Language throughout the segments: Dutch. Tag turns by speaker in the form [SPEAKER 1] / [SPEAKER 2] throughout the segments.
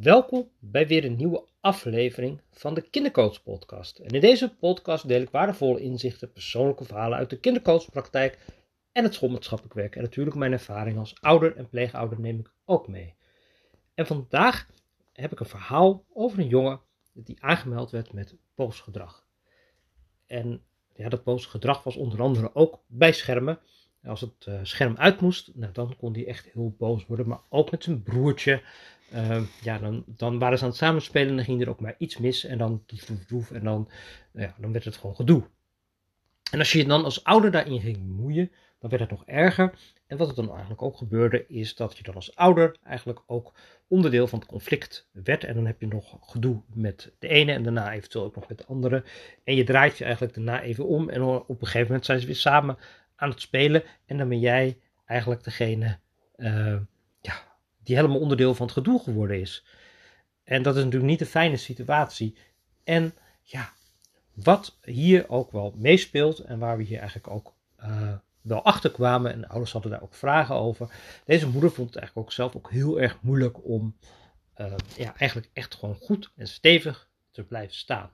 [SPEAKER 1] Welkom bij weer een nieuwe aflevering van de Kindercoach Podcast. En in deze podcast deel ik waardevolle inzichten, persoonlijke verhalen uit de kindercoachpraktijk en het schoolmaatschappelijk werk. En natuurlijk mijn ervaring als ouder en pleegouder neem ik ook mee. En vandaag heb ik een verhaal over een jongen die aangemeld werd met boos gedrag. En ja, dat boos gedrag was onder andere ook bij schermen. Als het uh, scherm uit moest, nou, dan kon hij echt heel boos worden. Maar ook met zijn broertje. Uh, ja, dan, dan waren ze aan het samenspelen en dan ging er ook maar iets mis. En dan doef, en dan, ja, dan werd het gewoon gedoe. En als je je dan als ouder daarin ging bemoeien, dan werd het nog erger. En wat er dan eigenlijk ook gebeurde, is dat je dan als ouder eigenlijk ook onderdeel van het conflict werd. En dan heb je nog gedoe met de ene en daarna eventueel ook nog met de andere. En je draait je eigenlijk daarna even om. En op een gegeven moment zijn ze weer samen aan het spelen. En dan ben jij eigenlijk degene ja, die helemaal onderdeel van het gedoe geworden is. En dat is natuurlijk niet een fijne situatie. En ja, wat hier ook wel meespeelt en waar we hier eigenlijk ook uh, wel achter kwamen, en de ouders hadden daar ook vragen over. Deze moeder vond het eigenlijk ook zelf ook heel erg moeilijk om uh, ja, eigenlijk echt gewoon goed en stevig te blijven staan.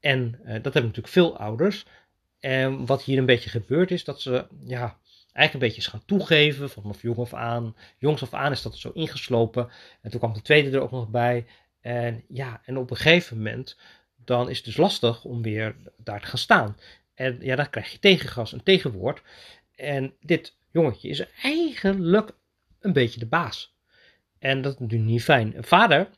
[SPEAKER 1] En dat hebben natuurlijk veel ouders. En wat hier een beetje gebeurt is dat ze ja, eigenlijk een beetje is gaan toegeven vanaf jong af aan. Jongs af aan is dat zo ingeslopen. En toen kwam de tweede er ook nog bij. En ja, en op een gegeven moment dan is het dus lastig om weer daar te gaan staan. En ja, dan krijg je tegengas, een tegenwoord. En dit jongetje is eigenlijk een beetje de baas. En dat is natuurlijk niet fijn. Een vader,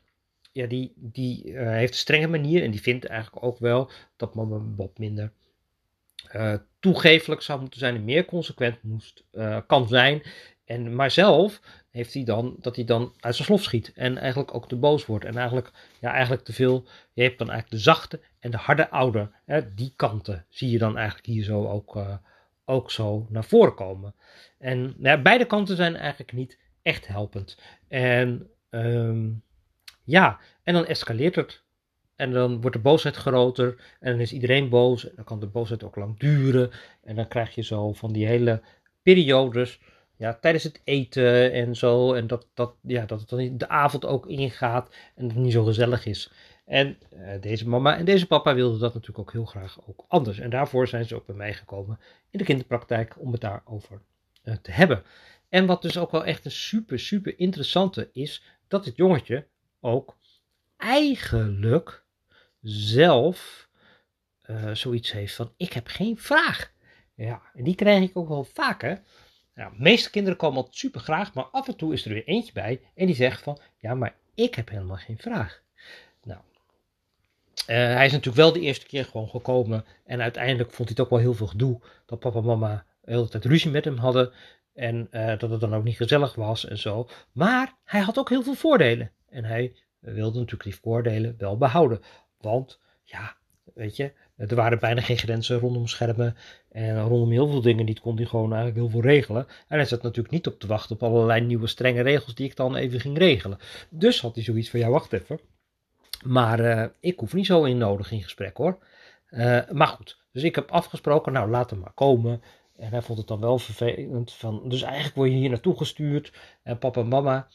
[SPEAKER 1] ja, die, die uh, heeft een strenge manier en die vindt eigenlijk ook wel dat mama wat minder uh, toegefelijk zou moeten zijn en meer consequent moest, uh, kan zijn. En, maar zelf heeft hij dan dat hij dan uit zijn slof schiet en eigenlijk ook te boos wordt. En eigenlijk, ja, eigenlijk te veel. Je hebt dan eigenlijk de zachte en de harde ouder. Hè, die kanten zie je dan eigenlijk hier zo ook, uh, ook zo naar voren komen. En ja, beide kanten zijn eigenlijk niet echt helpend. En um, ja, en dan escaleert het en dan wordt de boosheid groter en dan is iedereen boos. En dan kan de boosheid ook lang duren. En dan krijg je zo van die hele periodes ja, tijdens het eten en zo. En dat, dat, ja, dat het dan de avond ook ingaat en dat het niet zo gezellig is. En uh, deze mama en deze papa wilden dat natuurlijk ook heel graag ook anders. En daarvoor zijn ze ook bij mij gekomen in de kinderpraktijk om het daarover uh, te hebben. En wat dus ook wel echt een super, super interessante is, dat het jongetje ook eigenlijk zelf uh, zoiets heeft van: ik heb geen vraag. Ja, en die krijg ik ook wel vaker. Nou, de meeste kinderen komen altijd super graag, maar af en toe is er weer eentje bij en die zegt van: ja, maar ik heb helemaal geen vraag. Nou, uh, hij is natuurlijk wel de eerste keer gewoon gekomen en uiteindelijk vond hij het ook wel heel veel gedoe dat papa en mama de hele tijd ruzie met hem hadden en uh, dat het dan ook niet gezellig was en zo. Maar hij had ook heel veel voordelen en hij wilde natuurlijk die voordelen wel behouden. Want ja, weet je, er waren bijna geen grenzen rondom schermen. En rondom heel veel dingen niet kon hij gewoon eigenlijk heel veel regelen. En hij zat natuurlijk niet op te wachten op allerlei nieuwe strenge regels die ik dan even ging regelen. Dus had hij zoiets van, ja wacht even. Maar uh, ik hoef niet zo in nodig in gesprek hoor. Uh, maar goed, dus ik heb afgesproken, nou laat hem maar komen. En hij vond het dan wel vervelend. Van, dus eigenlijk word je hier naartoe gestuurd. En papa en mama,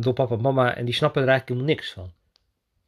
[SPEAKER 1] door papa en mama. En die snappen er eigenlijk helemaal niks van.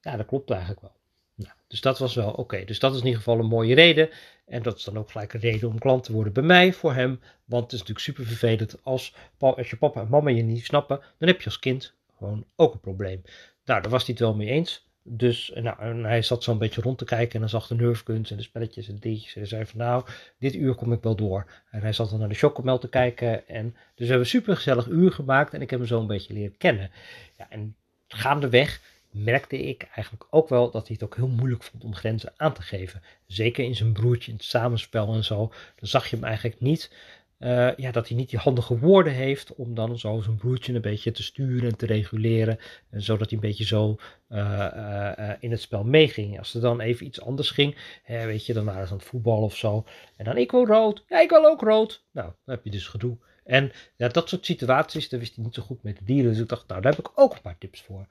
[SPEAKER 1] Ja, dat klopt eigenlijk wel. Nou, dus dat was wel oké. Dus dat is in ieder geval een mooie reden. En dat is dan ook gelijk een reden om klant te worden bij mij voor hem. Want het is natuurlijk super vervelend als, als je papa en mama je niet snappen. Dan heb je als kind gewoon ook een probleem. Nou, daar was hij het wel mee eens. Dus nou, en hij zat zo een beetje rond te kijken en dan zag de nerfkunst en de spelletjes en dingetjes. En hij zei van nou, dit uur kom ik wel door. En hij zat dan naar de chocomel te kijken. En, dus we hebben een super gezellig uur gemaakt en ik heb hem zo een beetje leren kennen. Ja, en gaandeweg merkte ik eigenlijk ook wel dat hij het ook heel moeilijk vond om grenzen aan te geven. Zeker in zijn broertje, in het samenspel en zo. Dan zag je hem eigenlijk niet, uh, ja, dat hij niet die handige woorden heeft om dan zo zijn broertje een beetje te sturen en te reguleren. En zodat hij een beetje zo uh, in het spel meeging. Als er dan even iets anders ging, hè, weet je, dan waren ze aan het voetballen of zo. En dan ik wil rood, ja, ik wil ook rood. Nou, dan heb je dus gedoe. En ja, dat soort situaties, daar wist hij niet zo goed mee te dealen. Dus ik dacht, nou, daar heb ik ook een paar tips voor.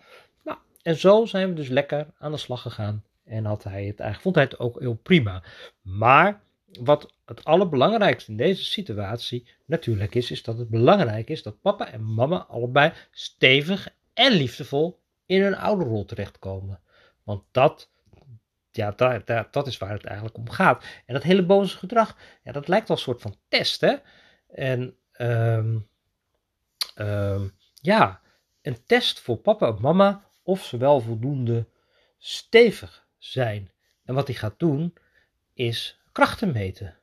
[SPEAKER 1] En zo zijn we dus lekker aan de slag gegaan. En had hij het eigenlijk, vond hij het ook heel prima. Maar wat het allerbelangrijkste in deze situatie natuurlijk is, is dat het belangrijk is dat papa en mama allebei stevig en liefdevol in een ouderrol terechtkomen. Want dat, ja, dat, dat, dat is waar het eigenlijk om gaat. En dat hele boze gedrag, ja, dat lijkt wel een soort van test, hè? En um, um, ja, een test voor papa en mama of ze wel voldoende stevig zijn. En wat hij gaat doen, is krachten meten.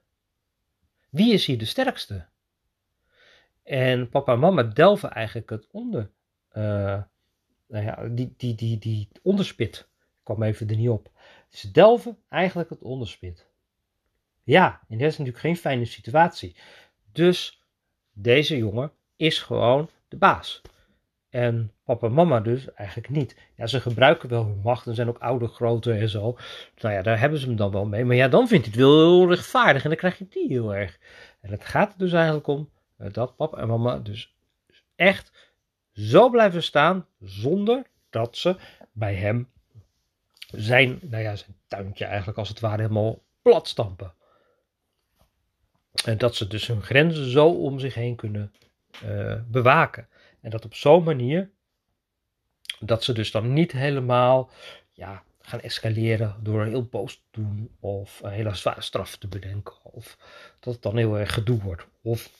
[SPEAKER 1] Wie is hier de sterkste? En papa en mama delven eigenlijk het onder. Uh, nou ja, die, die, die, die onderspit. Ik kwam even er niet op. Ze delven eigenlijk het onderspit. Ja, en dat is natuurlijk geen fijne situatie. Dus deze jongen is gewoon de baas. En papa en mama dus eigenlijk niet. Ja, ze gebruiken wel hun macht en zijn ook ouder, groter en zo. Nou ja, daar hebben ze hem dan wel mee. Maar ja, dan vindt hij het wel heel rechtvaardig en dan krijg je die heel erg. En het gaat er dus eigenlijk om eh, dat papa en mama dus echt zo blijven staan zonder dat ze bij hem zijn, nou ja, zijn tuintje eigenlijk als het ware helemaal plat stampen. En dat ze dus hun grenzen zo om zich heen kunnen uh, bewaken. En dat op zo'n manier dat ze dus dan niet helemaal ja, gaan escaleren door heel boos te doen of een hele zware straf te bedenken. Of dat het dan heel erg gedoe wordt. Of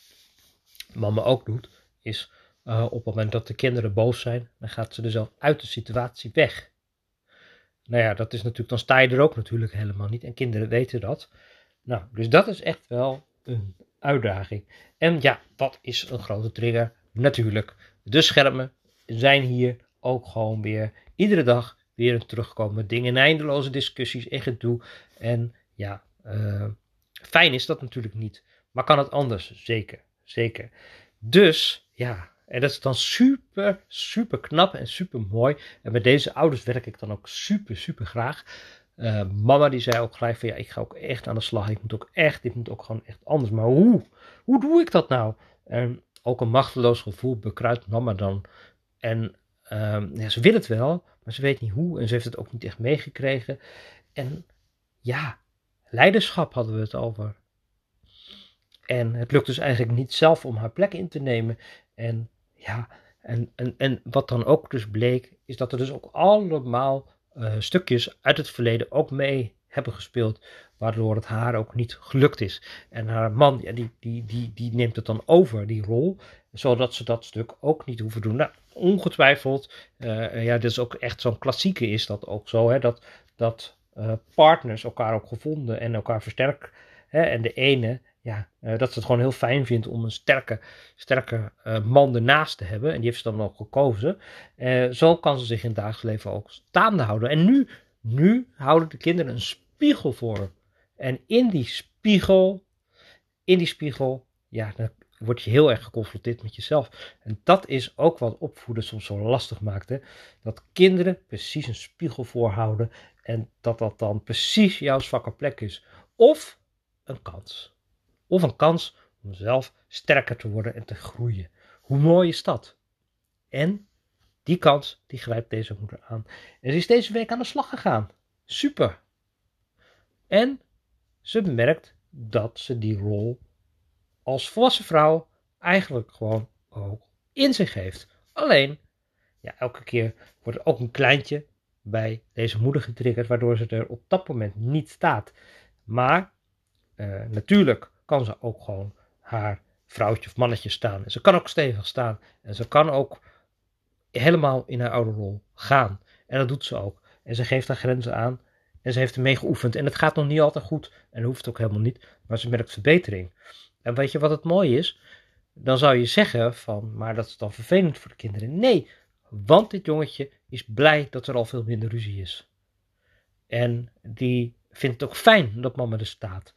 [SPEAKER 1] mama ook doet, is uh, op het moment dat de kinderen boos zijn, dan gaat ze er zelf uit de situatie weg. Nou ja, dat is natuurlijk, dan sta je er ook natuurlijk helemaal niet. En kinderen weten dat. Nou, dus dat is echt wel een uitdaging. En ja, wat is een grote trigger? Natuurlijk, de schermen zijn hier ook gewoon weer iedere dag weer een terugkomen ding. En eindeloze discussies en gedoe. En ja, uh, fijn is dat natuurlijk niet. Maar kan het anders? Zeker, zeker. Dus ja, en dat is dan super, super knap en super mooi. En met deze ouders werk ik dan ook super, super graag. Uh, mama die zei ook gelijk van ja, ik ga ook echt aan de slag. Ik moet ook echt, dit moet ook gewoon echt anders. Maar hoe? Hoe doe ik dat nou? En ook een machteloos gevoel bekruidt mama dan. En um, ja, ze wil het wel, maar ze weet niet hoe. En ze heeft het ook niet echt meegekregen. En ja, leiderschap hadden we het over. En het lukt dus eigenlijk niet zelf om haar plek in te nemen. En ja, en, en, en wat dan ook dus bleek, is dat er dus ook allemaal uh, stukjes uit het verleden ook mee hebben gespeeld, waardoor het haar ook niet gelukt is. En haar man, ja, die, die, die, die neemt het dan over, die rol, zodat ze dat stuk ook niet hoeven doen. Nou, ongetwijfeld, uh, ja, dit is ook echt zo'n klassieke is dat ook zo, hè, dat, dat uh, partners elkaar ook gevonden en elkaar versterken. Hè, en de ene ja, uh, dat ze het gewoon heel fijn vindt om een sterke, sterke man ernaast te hebben. En die heeft ze dan ook gekozen. Zo kan ze zich in het dagelijks leven ook staande houden. En nu, nu houden de kinderen een spiegel voor. En in die spiegel, in die spiegel, ja, dan word je heel erg geconfronteerd met jezelf. En dat is ook wat opvoeden soms zo lastig maakt. Dat kinderen precies een spiegel voorhouden. En dat dat dan precies jouw zwakke plek is. Of een kans of een kans om zelf sterker te worden en te groeien. Hoe mooi is dat? En die kans, die grijpt deze moeder aan. En ze is deze week aan de slag gegaan. Super. En ze merkt dat ze die rol als volwassen vrouw eigenlijk gewoon ook in zich heeft. Alleen, ja, elke keer wordt er ook een kleintje bij deze moeder getriggerd, waardoor ze er op dat moment niet staat. Maar uh, natuurlijk kan ze ook gewoon haar vrouwtje of mannetje staan. En ze kan ook stevig staan. En ze kan ook helemaal in haar oude rol gaan. En dat doet ze ook. En ze geeft haar grenzen aan. En ze heeft ermee geoefend. En het gaat nog niet altijd goed. En hoeft ook helemaal niet. Maar ze merkt verbetering. En weet je wat het mooie is? Dan zou je zeggen van, maar dat is dan vervelend voor de kinderen. Nee, want dit jongetje is blij dat er al veel minder ruzie is. En die vindt het ook fijn dat mama er staat.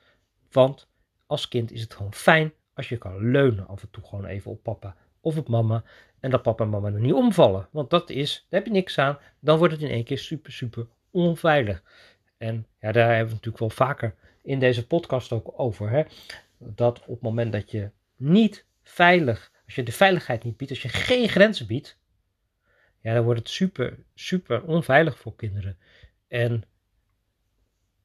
[SPEAKER 1] Want als kind is het gewoon fijn als je kan leunen af en toe gewoon even op papa of op mama. En dat papa en mama er niet omvallen. Want dat is, daar heb je niks aan. Dan wordt het in één keer super, super onveilig. En ja, daar hebben we natuurlijk wel vaker in deze podcast ook over. Hè? Dat op het moment dat je niet veilig, als je de veiligheid niet biedt, als je geen grenzen biedt, ja, dan wordt het super, super onveilig voor kinderen. En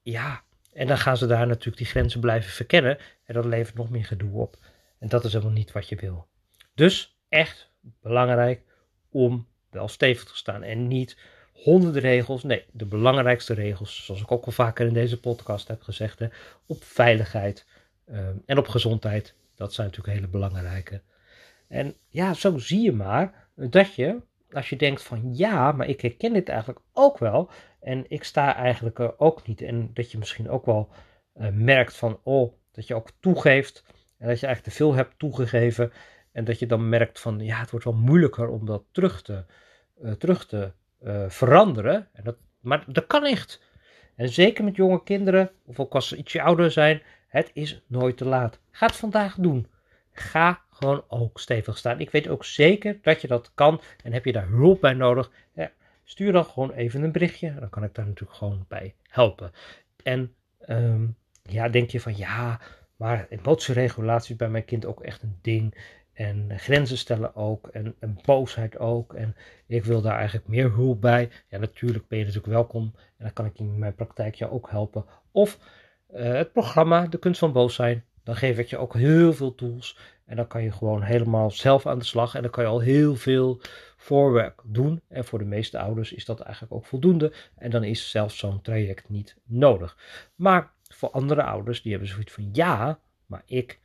[SPEAKER 1] ja, en dan gaan ze daar natuurlijk die grenzen blijven verkennen. En dat levert nog meer gedoe op. En dat is helemaal niet wat je wil. Dus echt belangrijk om wel stevig te staan. En niet honderden regels. Nee, de belangrijkste regels, zoals ik ook al vaker in deze podcast heb gezegd, hè, op veiligheid ehm, en op gezondheid. Dat zijn natuurlijk hele belangrijke. En ja, zo zie je maar dat je, als je denkt van ja, maar ik herken dit eigenlijk ook wel. En ik sta eigenlijk er ook niet. En dat je misschien ook wel uh, merkt van, oh, dat je ook toegeeft. En dat je eigenlijk te veel hebt toegegeven. En dat je dan merkt van, ja, het wordt wel moeilijker om dat terug te, uh, terug te uh, veranderen. En dat, maar dat kan echt. En zeker met jonge kinderen, of ook als ze ietsje ouder zijn, het is nooit te laat. Ga het vandaag doen. Ga gewoon ook stevig staan. Ik weet ook zeker dat je dat kan. En heb je daar hulp bij nodig, ja, stuur dan gewoon even een berichtje. Dan kan ik daar natuurlijk gewoon bij helpen. En um, ja, denk je van ja, maar emotieregulatie is bij mijn kind ook echt een ding. En grenzen stellen ook. En, boosheid ook. En ik wil daar eigenlijk meer hulp bij. Ja, natuurlijk ben je natuurlijk welkom. En dan kan ik in mijn praktijk jou ook helpen. Of uh, het programma De Kunst van Boos zijn. Dan geef ik je ook heel veel tools. En dan kan je gewoon helemaal zelf aan de slag. En dan kan je al heel veel voorwerk doen. En voor de meeste ouders is dat eigenlijk ook voldoende. En dan is zelfs zo'n traject niet nodig. Maar voor andere ouders, die hebben zoiets van ja, maar ik,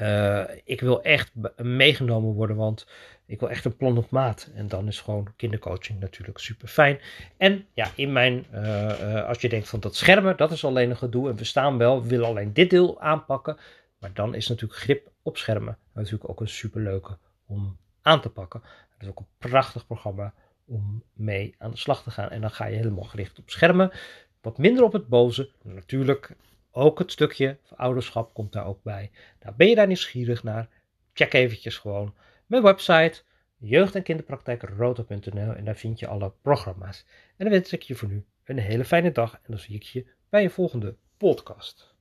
[SPEAKER 1] uh, ik wil echt meegenomen worden, want ik wil echt een plan op maat. En dan is gewoon kindercoaching natuurlijk super fijn. En ja, in mijn, uh, uh, als je denkt van dat schermen, dat is alleen een gedoe. En we staan wel, we willen alleen dit deel aanpakken. Maar dan is natuurlijk grip op schermen natuurlijk ook een super leuke om aan te pakken. Dat is ook een prachtig programma om mee aan de slag te gaan. En dan ga je helemaal gericht op schermen. Wat minder op het boze. Natuurlijk ook het stukje ouderschap komt daar ook bij. Nou, ben je daar nieuwsgierig naar? Check eventjes gewoon mijn website jeugd- en kinderpraktijkrota.nl en daar vind je alle programma's. En dan wens ik je voor nu een hele fijne dag en dan zie ik je bij je volgende podcast.